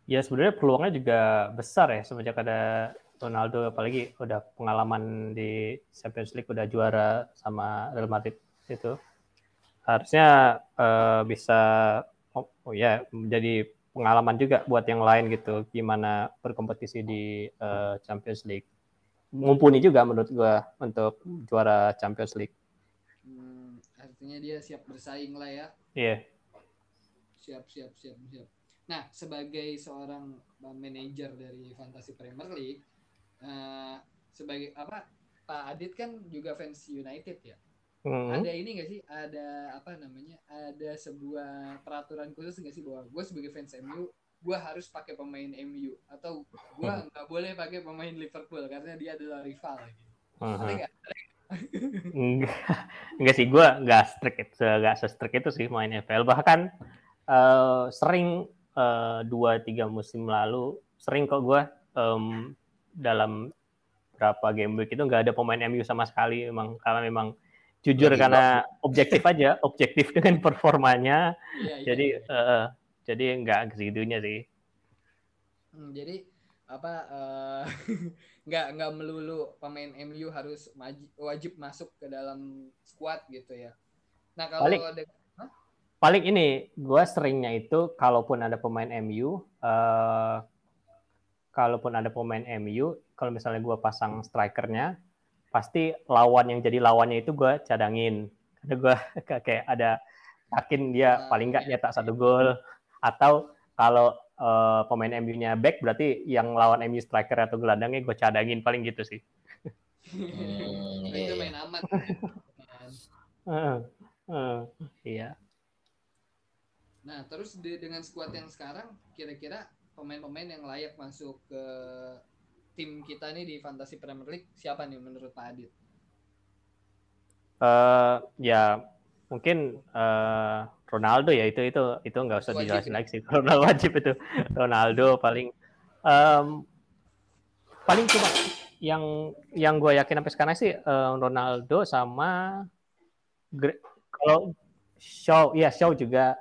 Ya sebenarnya peluangnya juga besar ya semenjak ada Ronaldo apalagi udah pengalaman di Champions League udah juara sama Real Madrid itu harusnya uh, bisa oh, oh ya menjadi pengalaman juga buat yang lain gitu gimana berkompetisi di uh, Champions League mumpuni juga menurut gua untuk juara Champions League. Hmm, artinya dia siap bersaing lah ya. Iya. Yeah. Siap siap siap siap. Nah, sebagai seorang manajer dari Fantasy Premier League, uh, sebagai apa Pak Adit kan juga fans United ya. Hmm. Ada ini gak sih? Ada apa namanya? Ada sebuah peraturan khusus gak sih bahwa gue sebagai fans MU, gue harus pakai pemain MU atau gue hmm. nggak boleh pakai pemain Liverpool karena dia adalah rival gitu. Uh -huh. Ada enggak, enggak sih, gue nggak strict, nggak se-strict itu sih main FPL. Bahkan uh, sering uh, dua tiga musim lalu sering kok gue um, dalam berapa game week itu nggak ada pemain MU sama sekali memang karena memang jujur Lagi karena objektif aja objektif dengan performanya. Ya, jadi ya. Uh, jadi nggak segitunya sih. Hmm, jadi apa uh, nggak nggak melulu pemain MU harus wajib masuk ke dalam squad gitu ya. Nah kalau ada paling ini gue seringnya itu kalaupun ada pemain MU uh, kalaupun ada pemain MU kalau misalnya gue pasang strikernya pasti lawan yang jadi lawannya itu gue cadangin karena gue kayak ada yakin dia ah, paling nggak iya. nyetak satu gol atau kalau uh, pemain MU-nya back berarti yang lawan MU striker atau gelandangnya gue cadangin paling gitu sih. Hmm, itu main aman. uh, uh, iya. Nah, terus di, dengan skuad yang sekarang, kira-kira pemain-pemain yang layak masuk ke tim kita nih di Fantasy Premier League siapa nih menurut Pak Adit? Uh, ya mungkin uh, Ronaldo ya itu itu itu nggak usah dijelasin lagi sih. Ronaldo wajib itu Ronaldo paling um, paling cuma yang yang gue yakin sampai sekarang sih eh, Ronaldo sama kalau Shaw, iya Shaw juga.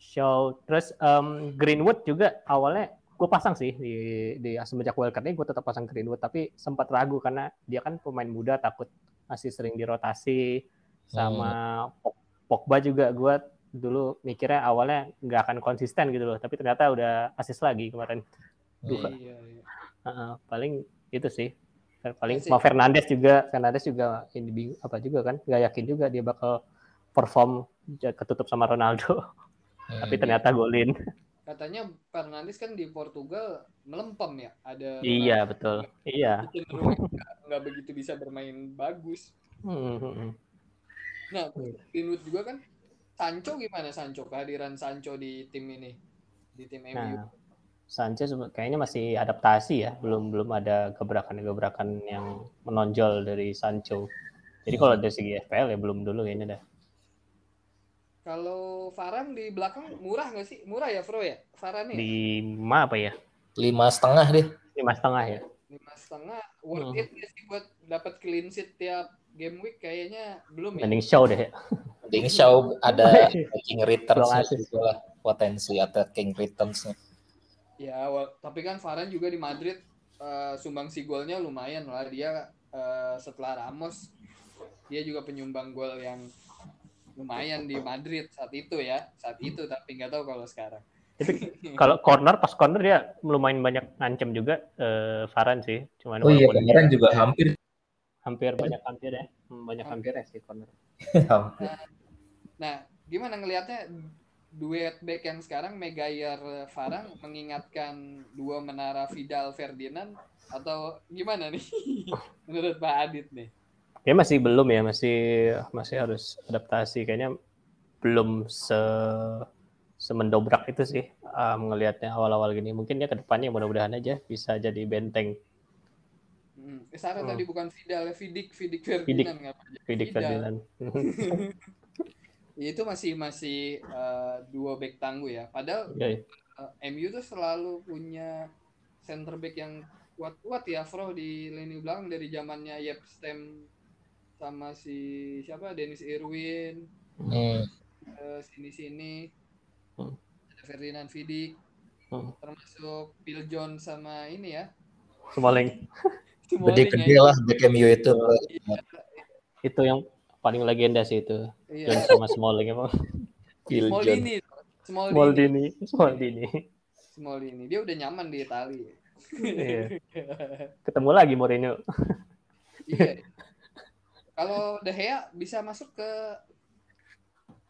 Shaw terus em, Greenwood juga awalnya gue pasang sih di di semenjak wildcard ini gue tetap pasang Greenwood tapi sempat ragu karena dia kan pemain muda takut masih sering dirotasi. Sama Pog- Pogba juga gue dulu mikirnya awalnya nggak akan konsisten gitu loh tapi ternyata udah asis lagi kemarin. Dua. Iya, iya. Heeh, paling itu sih. Paling Masih- sama Fernandes juga Fernandes juga ini bing- apa juga kan nggak yakin juga dia bakal perform ketutup sama Ronaldo. Hmm. tapi ternyata golin Katanya Fernandes kan di Portugal melempem ya. Ada iya betul iya nggak begitu bisa bermain bagus. Hmm, hmm, hmm. Nah, Greenwood juga kan Sancho gimana Sancho kehadiran Sancho di tim ini di tim MU. nah Sanchez kayaknya masih adaptasi ya belum belum ada gebrakan-gebrakan yang menonjol dari Sancho jadi kalau dari segi FPL ya belum dulu kayaknya dah Kalau Varane di belakang murah nggak sih? Murah ya, Fro ya? Varane ya? lima apa ya lima setengah deh. lima setengah ya lima setengah worth Hmm. it nggak sih buat dapat clean sheet tiap game week kayaknya belum ya mending show deh ya Mending show ada attacking returns Peluang assist. juga lah potensi attacking returns. ya wa- tapi kan Varane juga di Madrid eh, sumbang si golnya lumayan lah dia eh, setelah Ramos dia juga penyumbang gol yang lumayan di Madrid saat itu ya saat itu tapi nggak tahu kalau sekarang. Tapi kalau corner pas corner dia lumayan banyak ngancem juga eh, Varane sih. Cuman Oh iya kemarin juga hampir. Hampir banyak hampir ya. Hmm, banyak hampir ya sih corner. Hampir. nah gimana ngelihatnya duet back yang sekarang Megayer Varane mengingatkan dua menara Vidal Ferdinand atau gimana nih? Menurut Pak Adit nih ya masih belum ya masih masih harus adaptasi kayaknya belum se semendobrak itu sih um, ngelihatnya awal-awal gini mungkin dia ke depannya mudah-mudahan aja bisa jadi benteng Hmm. Eh, Sarah Hmm. tadi bukan Vidal, ya, Vidik, Vidik Vidik. Ferdinand Vidik Vidal. Ferdinand Ya, itu masih masih eh, dua back tangguh ya. Padahal ya, ya. eh, MU tuh selalu punya center back yang kuat-kuat ya, Fro di lini belakang dari zamannya Yep Stem sama si siapa Dennis Irwin Hmm. eh, sini-sini Hmm. ada Ferdinand Vidik Hmm. termasuk Phil Jones sama ini ya Smalling Smalling Gede-gede ya. lah back MU itu. itu yang paling legenda sih itu Iya. John sama Smalling emang Phil Jones. Smallini Smallini Smaldini Smaldini Smallini dia udah nyaman di Itali Iya. ketemu lagi Mourinho iya kalau De Gea bisa masuk ke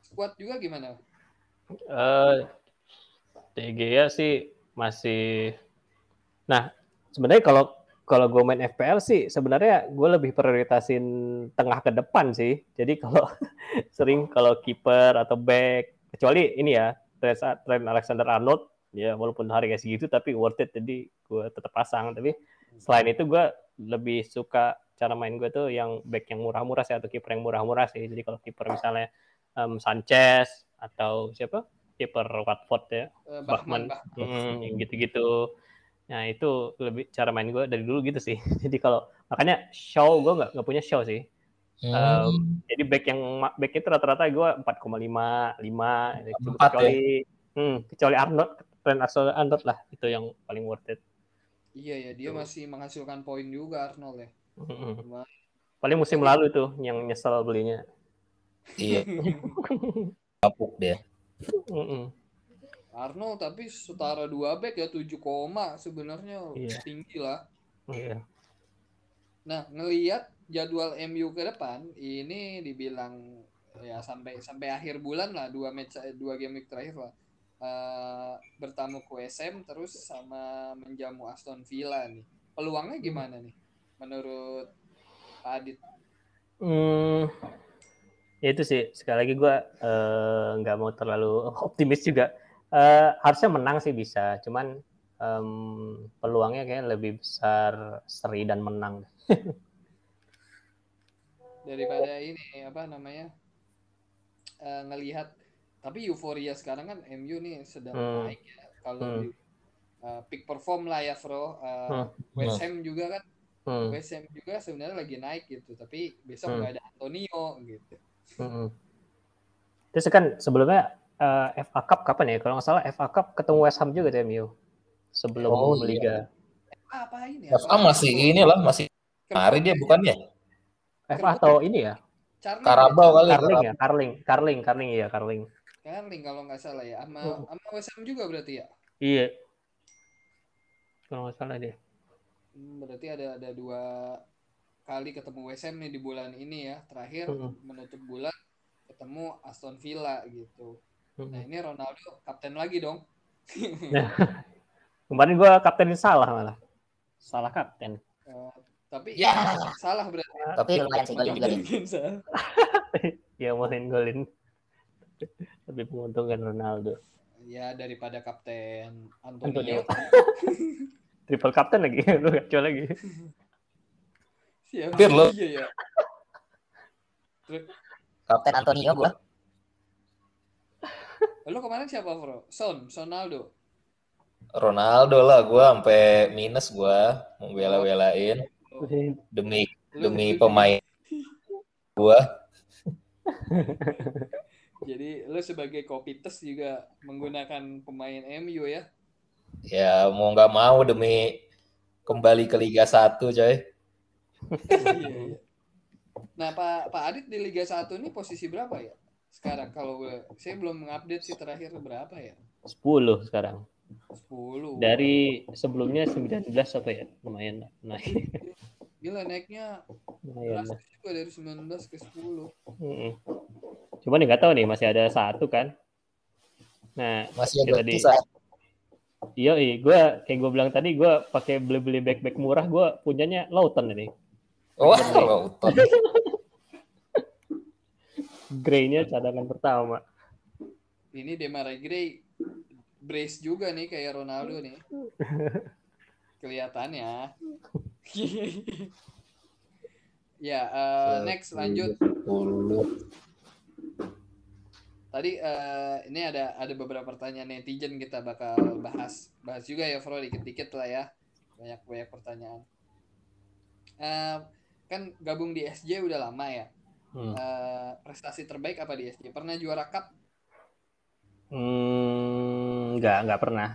squad juga gimana Eh, De Gea sih masih. Nah, sebenarnya kalau kalau gue main FPL sih sebenarnya gue lebih prioritasin tengah ke depan sih. Jadi kalau sering kalau kiper atau back kecuali ini ya Trent Alexander Arnold ya walaupun harga segitu tapi worth it jadi gue tetap pasang. Tapi selain itu gue lebih suka cara main gue tuh yang back yang murah-murah sih atau kiper yang murah-murah sih. Jadi kalau kiper misalnya em, Sanchez atau siapa kiper Watford ya Eh, Bachmann, Bachmann, Bach- Hmm, yang gitu-gitu. Nah itu lebih cara main gue dari dulu gitu sih. Jadi kalau makanya show gue nggak nggak punya show sih. Hmm. Um, jadi back yang back itu rata-rata gue 4,5, 5, gitu. Empat kecuali hmm, kecuali Arnold, Trent Alexander-Arnold lah itu yang paling worth it. iya ya dia Tuh. masih menghasilkan poin juga Arnold ya Cuma- Paling musim lalu tuh yang nyesel belinya. Iya, kapuk dia. Mm-mm. Arnold tapi setara dua back ya 7 koma sebenarnya Iya. tinggi lah Iya. Nah, ngelihat jadwal MU ke depan, ini dibilang ya sampai sampai akhir bulan lah dua match dua game week terakhir lah. Eh, bertamu QSM terus sama menjamu Aston Villa nih. Peluangnya gimana nih menurut Pak Adit? Hmm, ya itu sih sekali lagi gue nggak mau terlalu optimis juga. Eh, harusnya menang sih bisa, cuman em, peluangnya kayak lebih besar seri dan menang. Daripada ini apa namanya? eh, ngelihat tapi euforia sekarang kan MU nih sedang Hmm. naik ya. Kalau Hmm. di eh, peak perform lah ya, Bro. Eh, Hmm. West Ham juga kan Hmm. West Ham juga sebenarnya lagi naik gitu, tapi besok Hmm. nggak ada Antonio gitu. Mm-mm. Terus kan sebelumnya eh, FA Cup kapan ya? Kalau nggak salah FA Cup ketemu West Ham juga tuh MU sebelum Oh, iya. Liga. Apa ini? ya? FA masih inilah masih hari dia bukannya FA atau ini ya? Karabau kali Carling ya? Carling, Carling, Carling iya Carling. Carling kalau nggak salah ya, sama Oh. sama West Ham juga berarti ya. Iya. Kalau nggak salah dia. Hmm, berarti ada ada dua kali ketemu West Ham nih di bulan ini ya. Terakhir Mm-mm. menutup bulan ketemu Aston Villa gitu. Nah Mm-mm. ini Ronaldo kapten lagi dong. Kemarin gua kapten salah malah. Salah kapten. Eh, tapi Ya. salah berarti. tapi Tapi lumayan sih golin juga. Ya main golin. Lebih menguntungkan Ronaldo. Ya daripada kapten Antonio. Antonio. Triple kapten lagi, lu kacau lagi. Siapa Hampir loh. Iya ya. Kapten Antonio gua. Lo kemarin siapa bro? Son, Sonaldo. Ronaldo lah gue sampai minus gue mau bela-belain demi lu- demi lu- pemain gue Jadi lo sebagai kopites juga menggunakan pemain MU ya? Ya mau nggak mau demi kembali ke Liga 1 coy Iya, iya. Nah Pak Pak Adit di Liga 1 ini posisi berapa ya? Sekarang kalau gue, saya belum mengupdate sih terakhir berapa ya? 10 sekarang. 10. Dari sebelumnya 19 apa ya? Lumayan lah, naik. Gila naiknya Lumayan juga dari 19 ke 10. Mm-mm. Cuman nggak tahu nih masih ada satu kan. Nah, masih Kita ada di- sisa iya, iya gue kayak gue bilang tadi gue pakai beli-beli back-back murah gue punyanya Lawton ini. wah Lawton. Gray-nya cadangan pertama. Ini Demarai Gray brace juga nih kayak Ronaldo nih. Kelihatannya. ya, eh, next lanjut. 10. Tadi eh, ini ada ada beberapa pertanyaan netizen kita bakal bahas bahas juga ya Fro dikit-dikit lah ya banyak banyak pertanyaan. Eh, kan gabung di SJ udah lama ya. Hmm. Eh, prestasi terbaik apa di SJ? Pernah juara cup? Hmm, nggak nggak pernah.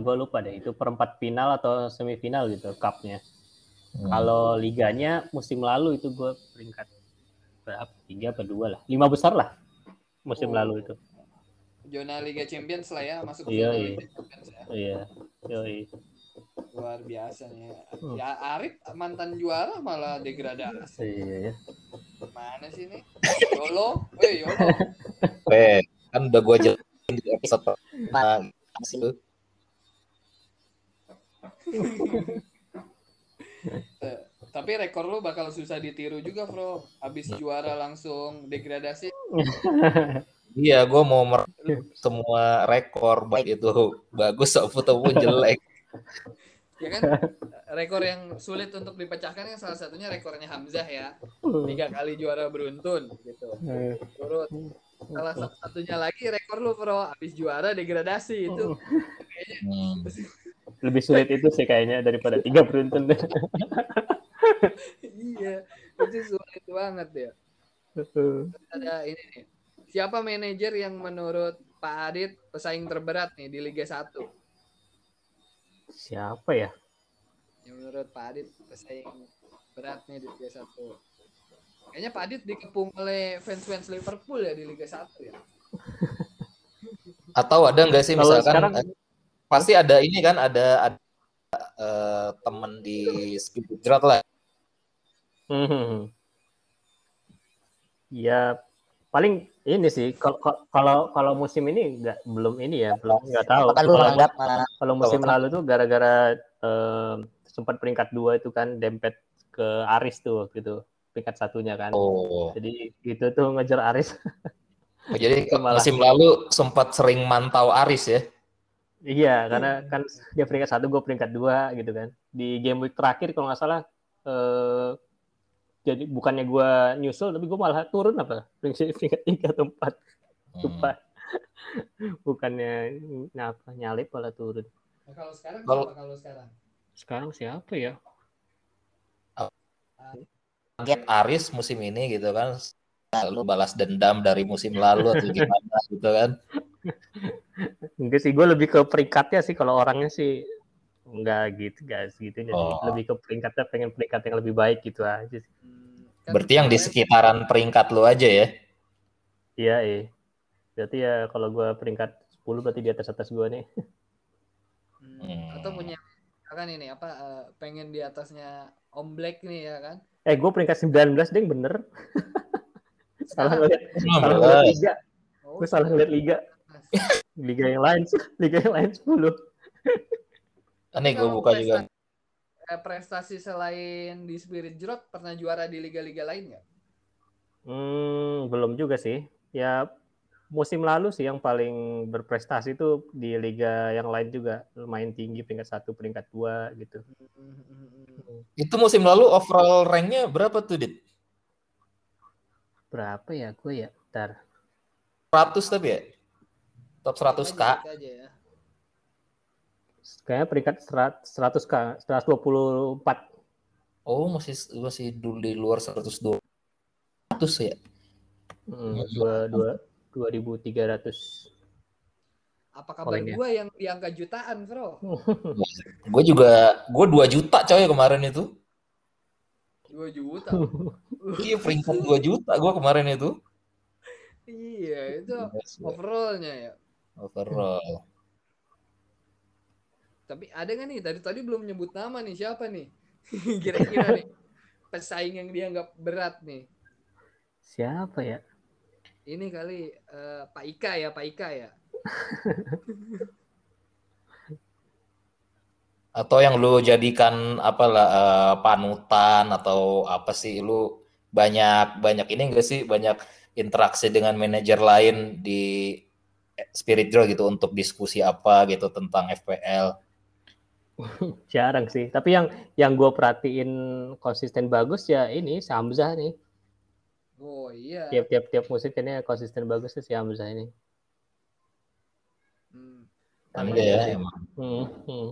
gue lupa deh itu perempat final atau semifinal gitu cupnya. Hmm. Kalau liganya musim lalu itu gue peringkat berapa? Tiga apa dua lah? Lima besar lah musim Oh. lalu itu. Zona Liga Champions lah ya masuk ke Iya, zona iya. Liga Champions ya. Iya, yoi. Luar biasa nih. Hmm. Ya Arif mantan juara malah degradasi. Iya, iya. Mana sih nih? Yolo, eh Yolo. Eh, kan udah gue jelasin di episode pertama itu. Eh, Tapi rekor lu bakal susah ditiru juga, Bro. Habis juara langsung degradasi. Iya, gue mau mer semua rekor baik itu bagus ataupun jelek. Ya kan? Rekor yang sulit untuk dipecahkan kan salah satunya rekornya Hamzah ya. Tiga kali juara beruntun gitu. Turut. Salah satu satunya lagi rekor lu, Bro. Habis juara degradasi itu. Hmm. Lebih sulit itu sih kayaknya daripada tiga beruntun. Iya, itu sulit banget ya. Terus ada ini nih. Siapa manajer yang menurut Pak Adit pesaing terberat nih di Liga 1? Siapa ya? Yang menurut Pak Adit pesaing berat nih di Liga 1. Kayaknya Pak Adit dikepung oleh fans-fans Liverpool ya di Liga 1 ya. Atau ada nggak sih misalkan sekarang- eh, pasti ada ini kan ada, ada eh, temen di Spirit Drought lah. Hmm. Ya paling ini sih kalau kalau kalau musim ini nggak belum ini ya belum nggak tahu. Kalau- Kalau musim lalu tuh gara-gara eh, sempat peringkat dua itu kan dempet ke Aris tuh waktu itu peringkat satunya kan. Oh, Jadi gitu tuh ngejar Aris. jadi Malah- musim lalu sempat sering mantau Aris ya. iya karena kan dia peringkat satu gue peringkat dua gitu kan. Di game week terakhir kalau nggak salah eh, jadi bukannya gue nyusul tapi gue malah turun apa peringkat tiga atau empat Hmm. lupa. Bukannya apa nyalip malah turun. Nah, kalau sekarang Kalau- siapa kalau sekarang? Sekarang siapa ya? target Aris musim ini gitu kan lalu balas dendam dari musim lalu atau gimana gitu kan Enggak sih, gue lebih ke peringkatnya sih. Kalau orangnya sih enggak gitu, guys. Gitu Oh. Lebih ke peringkatnya, pengen peringkat yang lebih baik gitu aja sih. Hmm, kan berarti yang di sekitaran peringkat lu aja ya Iya, iya. Berarti ya kalau gue peringkat 10 berarti di atas atas gue nih. Hmm, Hmm. Atau punya kan ini apa eh, pengen di atasnya Om Black nih ya kan? Eh, gue peringkat 19 deh, bener. salah ngeliat, salah ngeliat liga. Oh, Gue salah ngeliat liga. Liga yang lain, liga yang lain 10. Ini gue buka juga prestasi- eh, prestasi selain di Spirit Drop pernah juara di liga-liga lain nggak? Hmm, belum juga sih. Ya musim lalu sih yang paling berprestasi itu di liga yang lain juga lumayan tinggi peringkat satu, peringkat dua gitu. itu musim lalu overall ranknya berapa tuh dit Berapa ya gue ya? Ntar. 100 tapi ya top 100 k Aja, aja ya. Kayaknya peringkat 100 k, 124. oh masih masih dulu di luar 120 100 ya Hmm, dua, dua, 2300. Apa kabar Poinnya. gua yang di angka jutaan, Bro? gue juga gue 2 juta coy kemarin itu 2 juta. iya peringkat 2 juta gue kemarin itu iya, itu overallnya ya. overall Tapi ada nggak nih? Tadi tadi belum nyebut nama nih siapa nih? Kira-kira nih pesaing yang dianggap berat nih. Siapa ya? Ini kali eh, Pak Ika ya, Pak Ika ya. atau yang lu jadikan apalah eh, panutan atau apa sih lu banyak banyak ini enggak sih banyak interaksi dengan manajer lain di Spirit Draw gitu untuk diskusi apa gitu tentang FPL Jarang sih. Tapi yang yang gue perhatiin konsisten bagus ya ini si Hamzah nih. Oh iya. Tiap-tiap tiap musim kayaknya konsisten bagus tuh si Hamzah ini. Hmm. Anda ya emang. Hmm, hmm.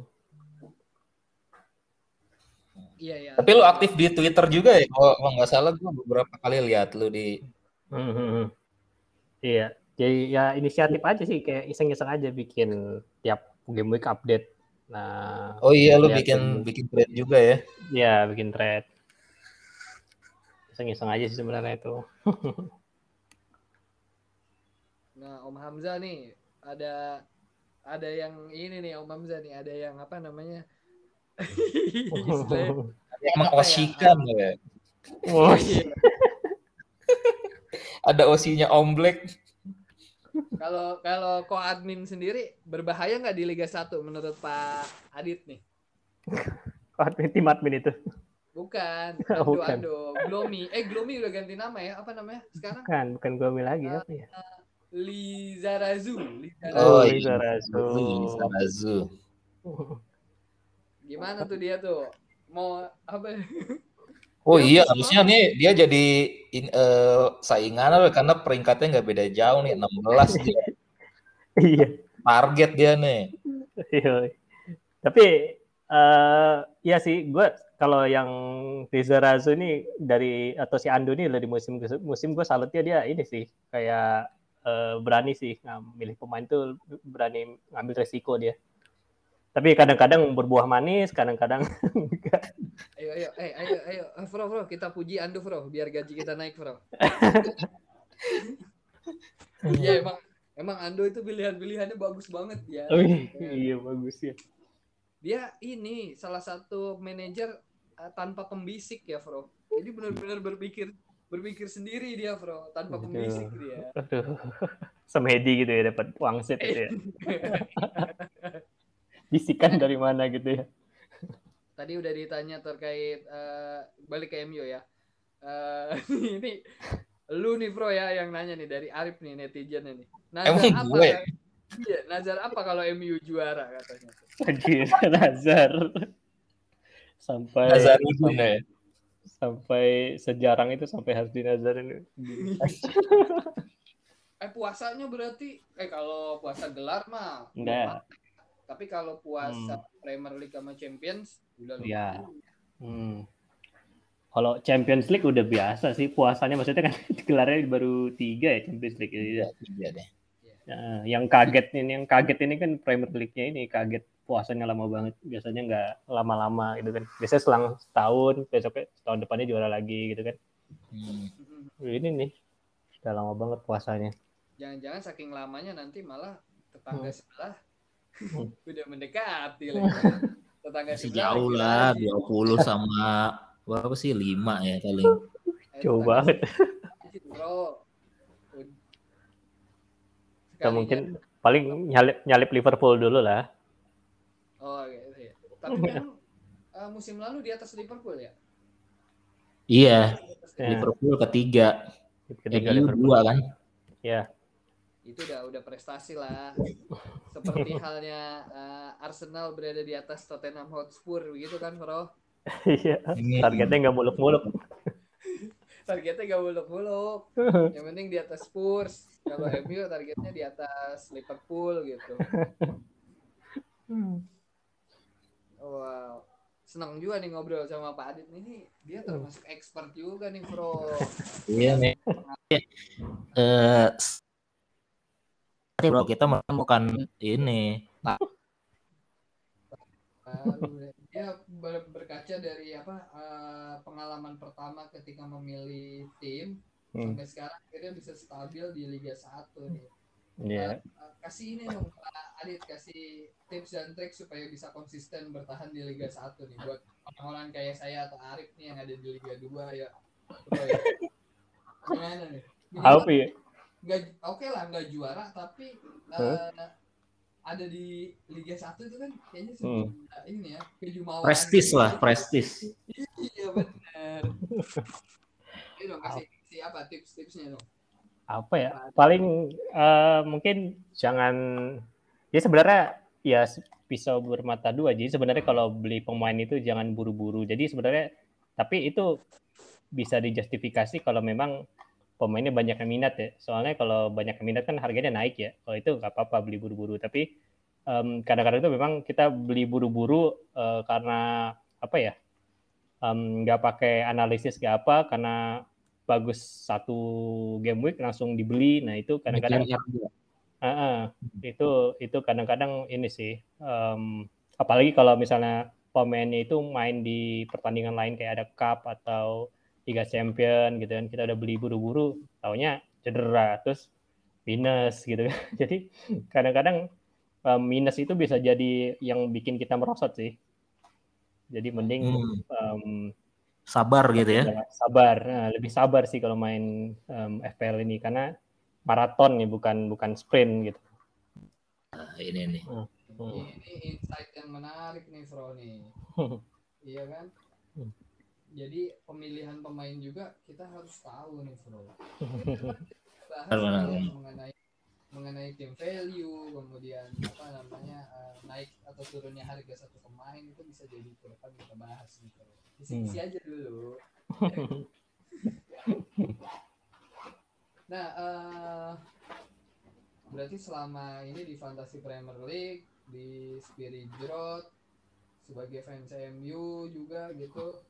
Iya ya. Tapi lu aktif di Twitter juga ya? Kalau kalau nggak salah gue beberapa kali lihat lu di Hmm, hmm, hmm. Iya. Jadi ya inisiatif aja sih kayak iseng-iseng aja bikin tiap game week update. Nah, Oh iya lu bikin dulu. bikin thread juga ya. ya bikin thread. Iseng-iseng aja sih sebenarnya itu. Nah, Om Hamzah nih ada ada yang ini nih Om Hamzah nih, ada yang apa namanya? Emang Apa ya? osikan ya. Oh, Ada osinya Om Black. Kalau kalau ko admin sendiri berbahaya nggak di Liga 1 menurut Pak Adit nih? admin tim admin itu. Bukan, Ando bukan. Ando, Glomi. Eh Glomi udah ganti nama ya? Apa namanya sekarang? Bukan, bukan gue lagi apa ya? Lizarazu. Lizarazu. Oh, Oh, iya. Liza Razu. Liza Razu. Gimana tuh dia tuh? Mau apa? Oh iya, bisa harusnya nih dia jadi in- eh, saingan karena peringkatnya nggak beda jauh nih, 16 dia. Iya. Target dia nih. Iya. Tapi eh ya sih, gue kalau yang Riza Razu ini dari atau si Ando ini dari musim musim gue salutnya dia ini sih kayak eh, berani sih ngambil pemain tuh berani ngambil resiko dia. Tapi kadang-kadang berbuah manis, kadang-kadang enggak. Ayo ayo eh ayo ayo Eh, Bro bro kita puji Ando bro biar gaji kita naik bro. Iya emang emang Ando itu pilihan-pilihannya bagus banget ya. Wih, iya bagus ya. Dia ini salah satu manajer eh, tanpa pembisik ya bro. Jadi benar-benar berpikir berpikir sendiri dia bro tanpa Betul. pembisik dia. Aduh. Semedi gitu ya dapat wangsit gitu ya. Bisikan dari mana gitu ya. Tadi udah ditanya terkait eh, balik ke MU ya. Eh, ini lu nih bro ya yang nanya nih dari Arif nih netizennya nih. Nazar Emang apa? gue? kan? Iya, Nazar apa kalau MU juara katanya. Anjir, Nazar. Sampai Nazarudin ya. sampai sejarang itu sampai harus di Nazar ini. Eh puasanya berarti eh kalau puasa gelar mah Enggak. Tapi kalau puasa Premier League sama Champions udah Iya. lumayan. Hmm. Kalau Champions League udah biasa sih puasanya maksudnya kan gelarnya baru tiga ya Champions League. Iya, Ya. iya deh. Nah, yang kaget ini, yang kaget ini kan Premier League-nya ini kaget puasanya lama banget. Biasanya nggak lama-lama gitu kan. Biasanya selang setahun, besoknya tahun depannya juara lagi gitu kan. Hmm. Ini nih, udah lama banget puasanya. Jangan-jangan saking lamanya nanti malah tetangga Hmm. sebelah Hmm. udah mendekati lagi. Tetangga Masih sebelah jauh lah, lagi. 20 sama berapa sih? 5 ya paling. Eh, Jauh banget. Bro. Kita mungkin paling nyalip nyalip Liverpool dulu lah. Oh gitu ya. Tapi memang eh, musim lalu di atas Liverpool ya. Iya, atas Ya. Liverpool ketiga. Ketiga MU Liverpool. dua kan? Ya, itu udah udah prestasi lah. Seperti halnya eh, Arsenal berada di atas Tottenham Hotspur begitu kan bro? Iya. Targetnya nggak muluk-muluk. targetnya gak muluk-muluk. Yang penting di atas Spurs. Kalau MU targetnya di atas Liverpool gitu. Wow. Senang juga nih ngobrol sama Pak Adit. Ini dia termasuk expert juga nih bro. Iya nih. Eh, bro kita menemukan ini. Dia ber- berkaca dari apa eh, pengalaman pertama ketika memilih tim Hmm. sampai sekarang akhirnya bisa stabil di Liga 1 nih. Iya. Eh, kasih ini dong Pak Adit kasih tips dan trik supaya bisa konsisten bertahan di Liga 1 nih buat orang-orang kayak saya atau Arif nih yang ada di Liga 2 ya. Ya. Gimana nih? Ya? Nggak oke lah nggak juara tapi eh, ada di Liga 1 itu kan kayaknya Hmm. sebuah ini ya kejumawan Prestis lah, prestis. iya benar Ini dong kasih, kasih apa tips-tipsnya dong. Apa ya? Paling eh, mungkin jangan ya sebenarnya ya pisau bermata dua. Jadi sebenarnya kalau beli pemain itu jangan buru-buru. Jadi sebenarnya tapi itu bisa dijustifikasi kalau memang pemainnya banyak yang minat ya soalnya kalau banyak yang minat kan harganya naik ya kalau itu nggak apa-apa beli buru-buru tapi em, kadang-kadang itu memang kita beli buru-buru eh, karena apa ya nggak pakai analisis nggak apa karena bagus satu game week langsung dibeli. Nah itu kadang-kadang Ah, ah. itu itu kadang-kadang ini sih. em, apalagi kalau misalnya pemainnya itu main di pertandingan lain kayak ada cup atau Liga Champion gitu kan kita udah beli buru-buru, taunya cedera terus minus gitu. Jadi kadang-kadang em, minus itu bisa jadi yang bikin kita merosot sih. Jadi mending Hmm, em, sabar gitu ya. Jangan sabar, Nah, lebih sabar sih kalau main em, FPL ini karena maraton nih bukan bukan sprint gitu. Nah, ini nih. Hmm. ini insight yang menarik nih Bro nih iya kan Hmm. Jadi pemilihan pemain juga kita harus tahu nih Bro. Bahas nih mengenai mengenai team value kemudian apa namanya eh, naik atau turunnya harga satu pemain itu bisa jadi ke depan kita bahas gitu isi-isi Hmm. aja dulu. Nah eh, berarti selama ini di Fantasy Premier League di Spirit Jrot sebagai fans MU juga gitu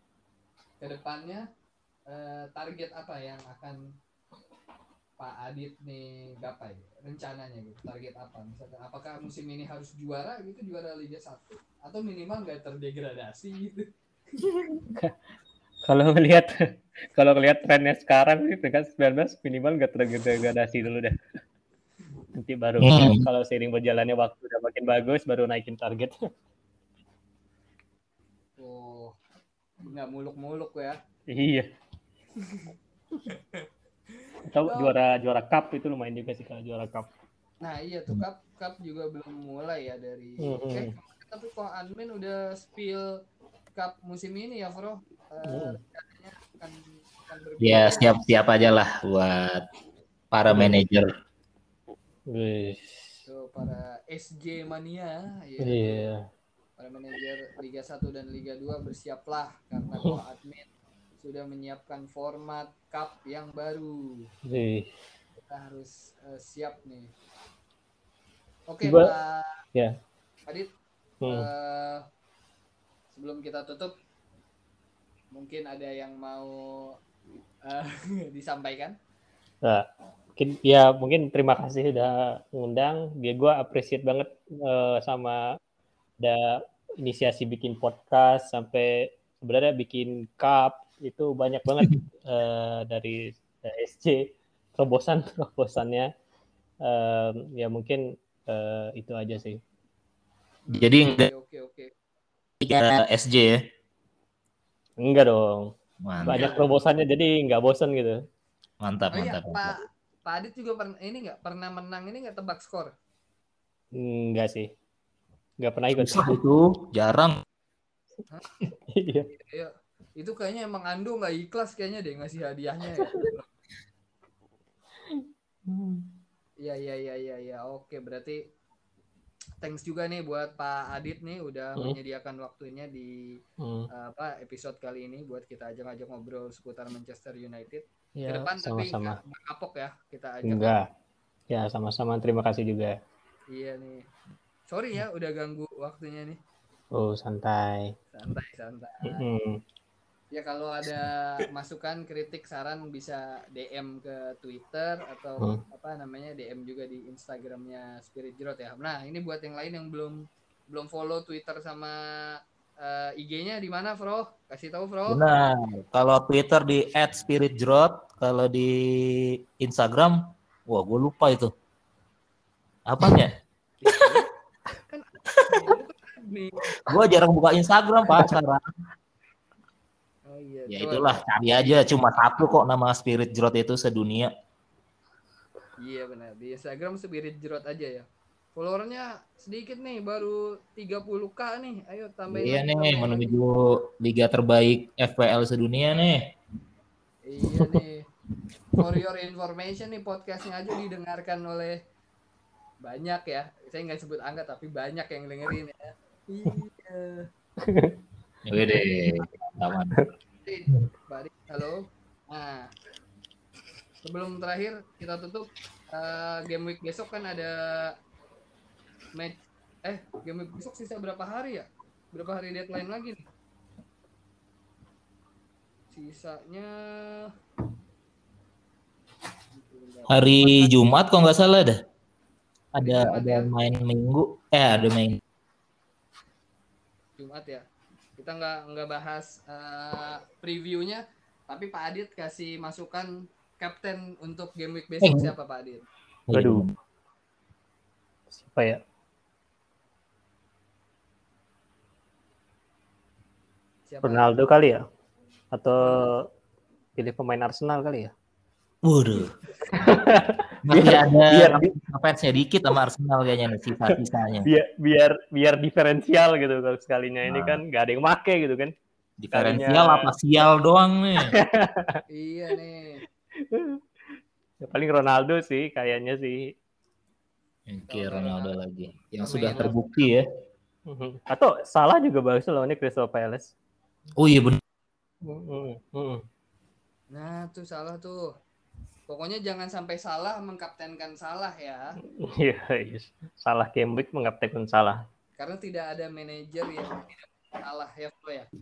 ke depannya eh, target apa yang akan Pak Adit nih gapai rencananya gitu target apa misalkan apakah musim ini harus juara gitu juara Liga 1 atau minimal nggak terdegradasi gitu Kalau ngelihat kalau ngelihat trennya sekarang sih peringkat 19 minimal nggak terdegradasi dulu deh. Nanti baru Hmm. kalau seiring berjalannya waktu udah makin bagus baru naikin target. oh nggak muluk-muluk ya iya. Atau juara juara cup itu lumayan juga sih kalau juara cup. nah iya tuh cup cup juga belum mulai ya dari Hmm, hmm. eh, tapi kok admin udah spill cup musim ini ya Bro Hmm. rencananya akan Ya siap-siap aja lah buat para manajer. Wih. Tuh, para SJ mania ya Iya. Para manajer Liga 1 dan Liga 2 bersiaplah karena kok admin sudah menyiapkan format cup yang baru Wih. kita harus eh, siap nih oke Tiba- Pak Ya. Adit Hmm. eh, sebelum kita tutup mungkin ada yang mau eh, disampaikan? Nah, mungkin ya mungkin terima kasih udah ngundang. Dia gue appreciate banget eh, sama ada inisiasi bikin podcast sampai sebenarnya bikin cup itu banyak banget eh, dari SC terobosan terobosannya. Em, ya mungkin eh, itu aja sih. Jadi Oke enggak oke oke. tiga SJ ya. Enggak dong. Mantap, Banyak terobosannya jadi nggak bosan gitu. mantap, Oh iya, mantap. Pak Pak Adit juga pernah ini nggak pernah menang ini nggak tebak skor? Enggak sih. Nggak pernah ikut. Susah itu, jarang. Iya. Iya. Itu kayaknya emang Ando nggak ikhlas kayaknya deh ngasih hadiahnya ya. Iya iya iya iya iya. Oke, berarti thanks juga nih buat Pak Adit nih udah Hmm. menyediakan waktunya di Hmm. uh, apa episode kali ini buat kita ajak-ajak ngobrol seputar Manchester United. Ke Ya, depan tapi sama-sama. nggak nggak kapok ya kita ajak. Enggak. Ya, sama-sama. Terima kasih juga. Iya nih. Sorry ya udah ganggu waktunya nih. Oh, santai. Santai santai. Mm-mm. Ya kalau ada masukan, kritik, saran bisa DM ke Twitter atau Hmm. apa namanya DM juga di Instagramnya Spirit Jerot ya. Nah ini buat yang lain yang belum belum follow Twitter sama eh, IG-nya di mana, Bro? Kasih tahu, Bro. Benar. Kalau Twitter di @spiritjrot, kalau di Instagram, wah gue lupa itu. Apanya? Nih. gue jarang buka Instagram pak sekarang. Oh iya. Ya itulah, cari aja. Cuma satu kok nama Spirit Jrot itu sedunia. Iya benar. Di Instagram Spirit Jerot aja ya. Followernya sedikit nih, baru 30k nih. Ayo tambahin. Iya lagi, nih, menuju liga terbaik FPL sedunia nih. Iya nih. For your information nih podcastnya aja didengarkan oleh banyak ya. Saya nggak sebut angka tapi banyak yang dengerin ya. Iya. Wede, aman. Balik, halo. Nah, sebelum terakhir kita tutup eh, game week besok kan ada match. Eh, game week besok sisa berapa hari ya? Berapa hari deadline lagi nih? Sisanya Hari Jumat kok nggak salah dah. Ada ada ya? main minggu. Eh ada main. Jumat ya. Kita nggak nggak bahas eh, previewnya, tapi Pak Adit kasih masukan kapten untuk game week besok Eh. siapa Pak Adit? Waduh. Siapa ya? Siapa? Ronaldo kali ya? Atau pilih pemain Arsenal kali ya? Waduh. Masih ada biar- fansnya dikit sama Arsenal kayaknya nih sisa-sisanya. Biar biar biar diferensial gitu kalau sekalinya ini Nah. kan nggak ada yang make gitu kan. Diferensial Kalinya- apa sial doang nih. Iya nih. Ya, paling Ronaldo sih kayaknya sih. Oke, Ronaldo lagi. Yang sudah terbukti ya. Mhm. Atau salah juga bagus loh ini Crystal Palace. Oh iya benar. Mhm. Mhm. Nah, tuh salah tuh. Pokoknya jangan sampai salah mengkaptenkan salah ya. Iya, iya. salah Cambridge mengaptekun salah. Karena tidak ada manajer yang tidak salah ya, Bro ya.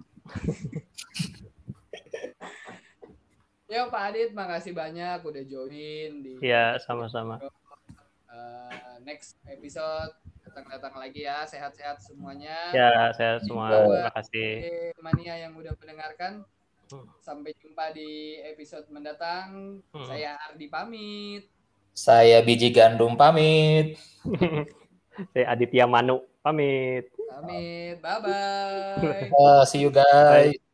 Ya Pak Adit, makasih banyak udah join di Iya, sama-sama. eh, next episode. Datang-datang lagi ya, sehat-sehat semuanya. Ya, saya semua terima kasih. Mania yang udah mendengarkan. Hmm. Sampai jumpa di episode mendatang. Hmm. Saya Ardi pamit. Saya biji gandum pamit. Saya Aditya Manu pamit. Pamit. Bye bye. Uh, see you guys.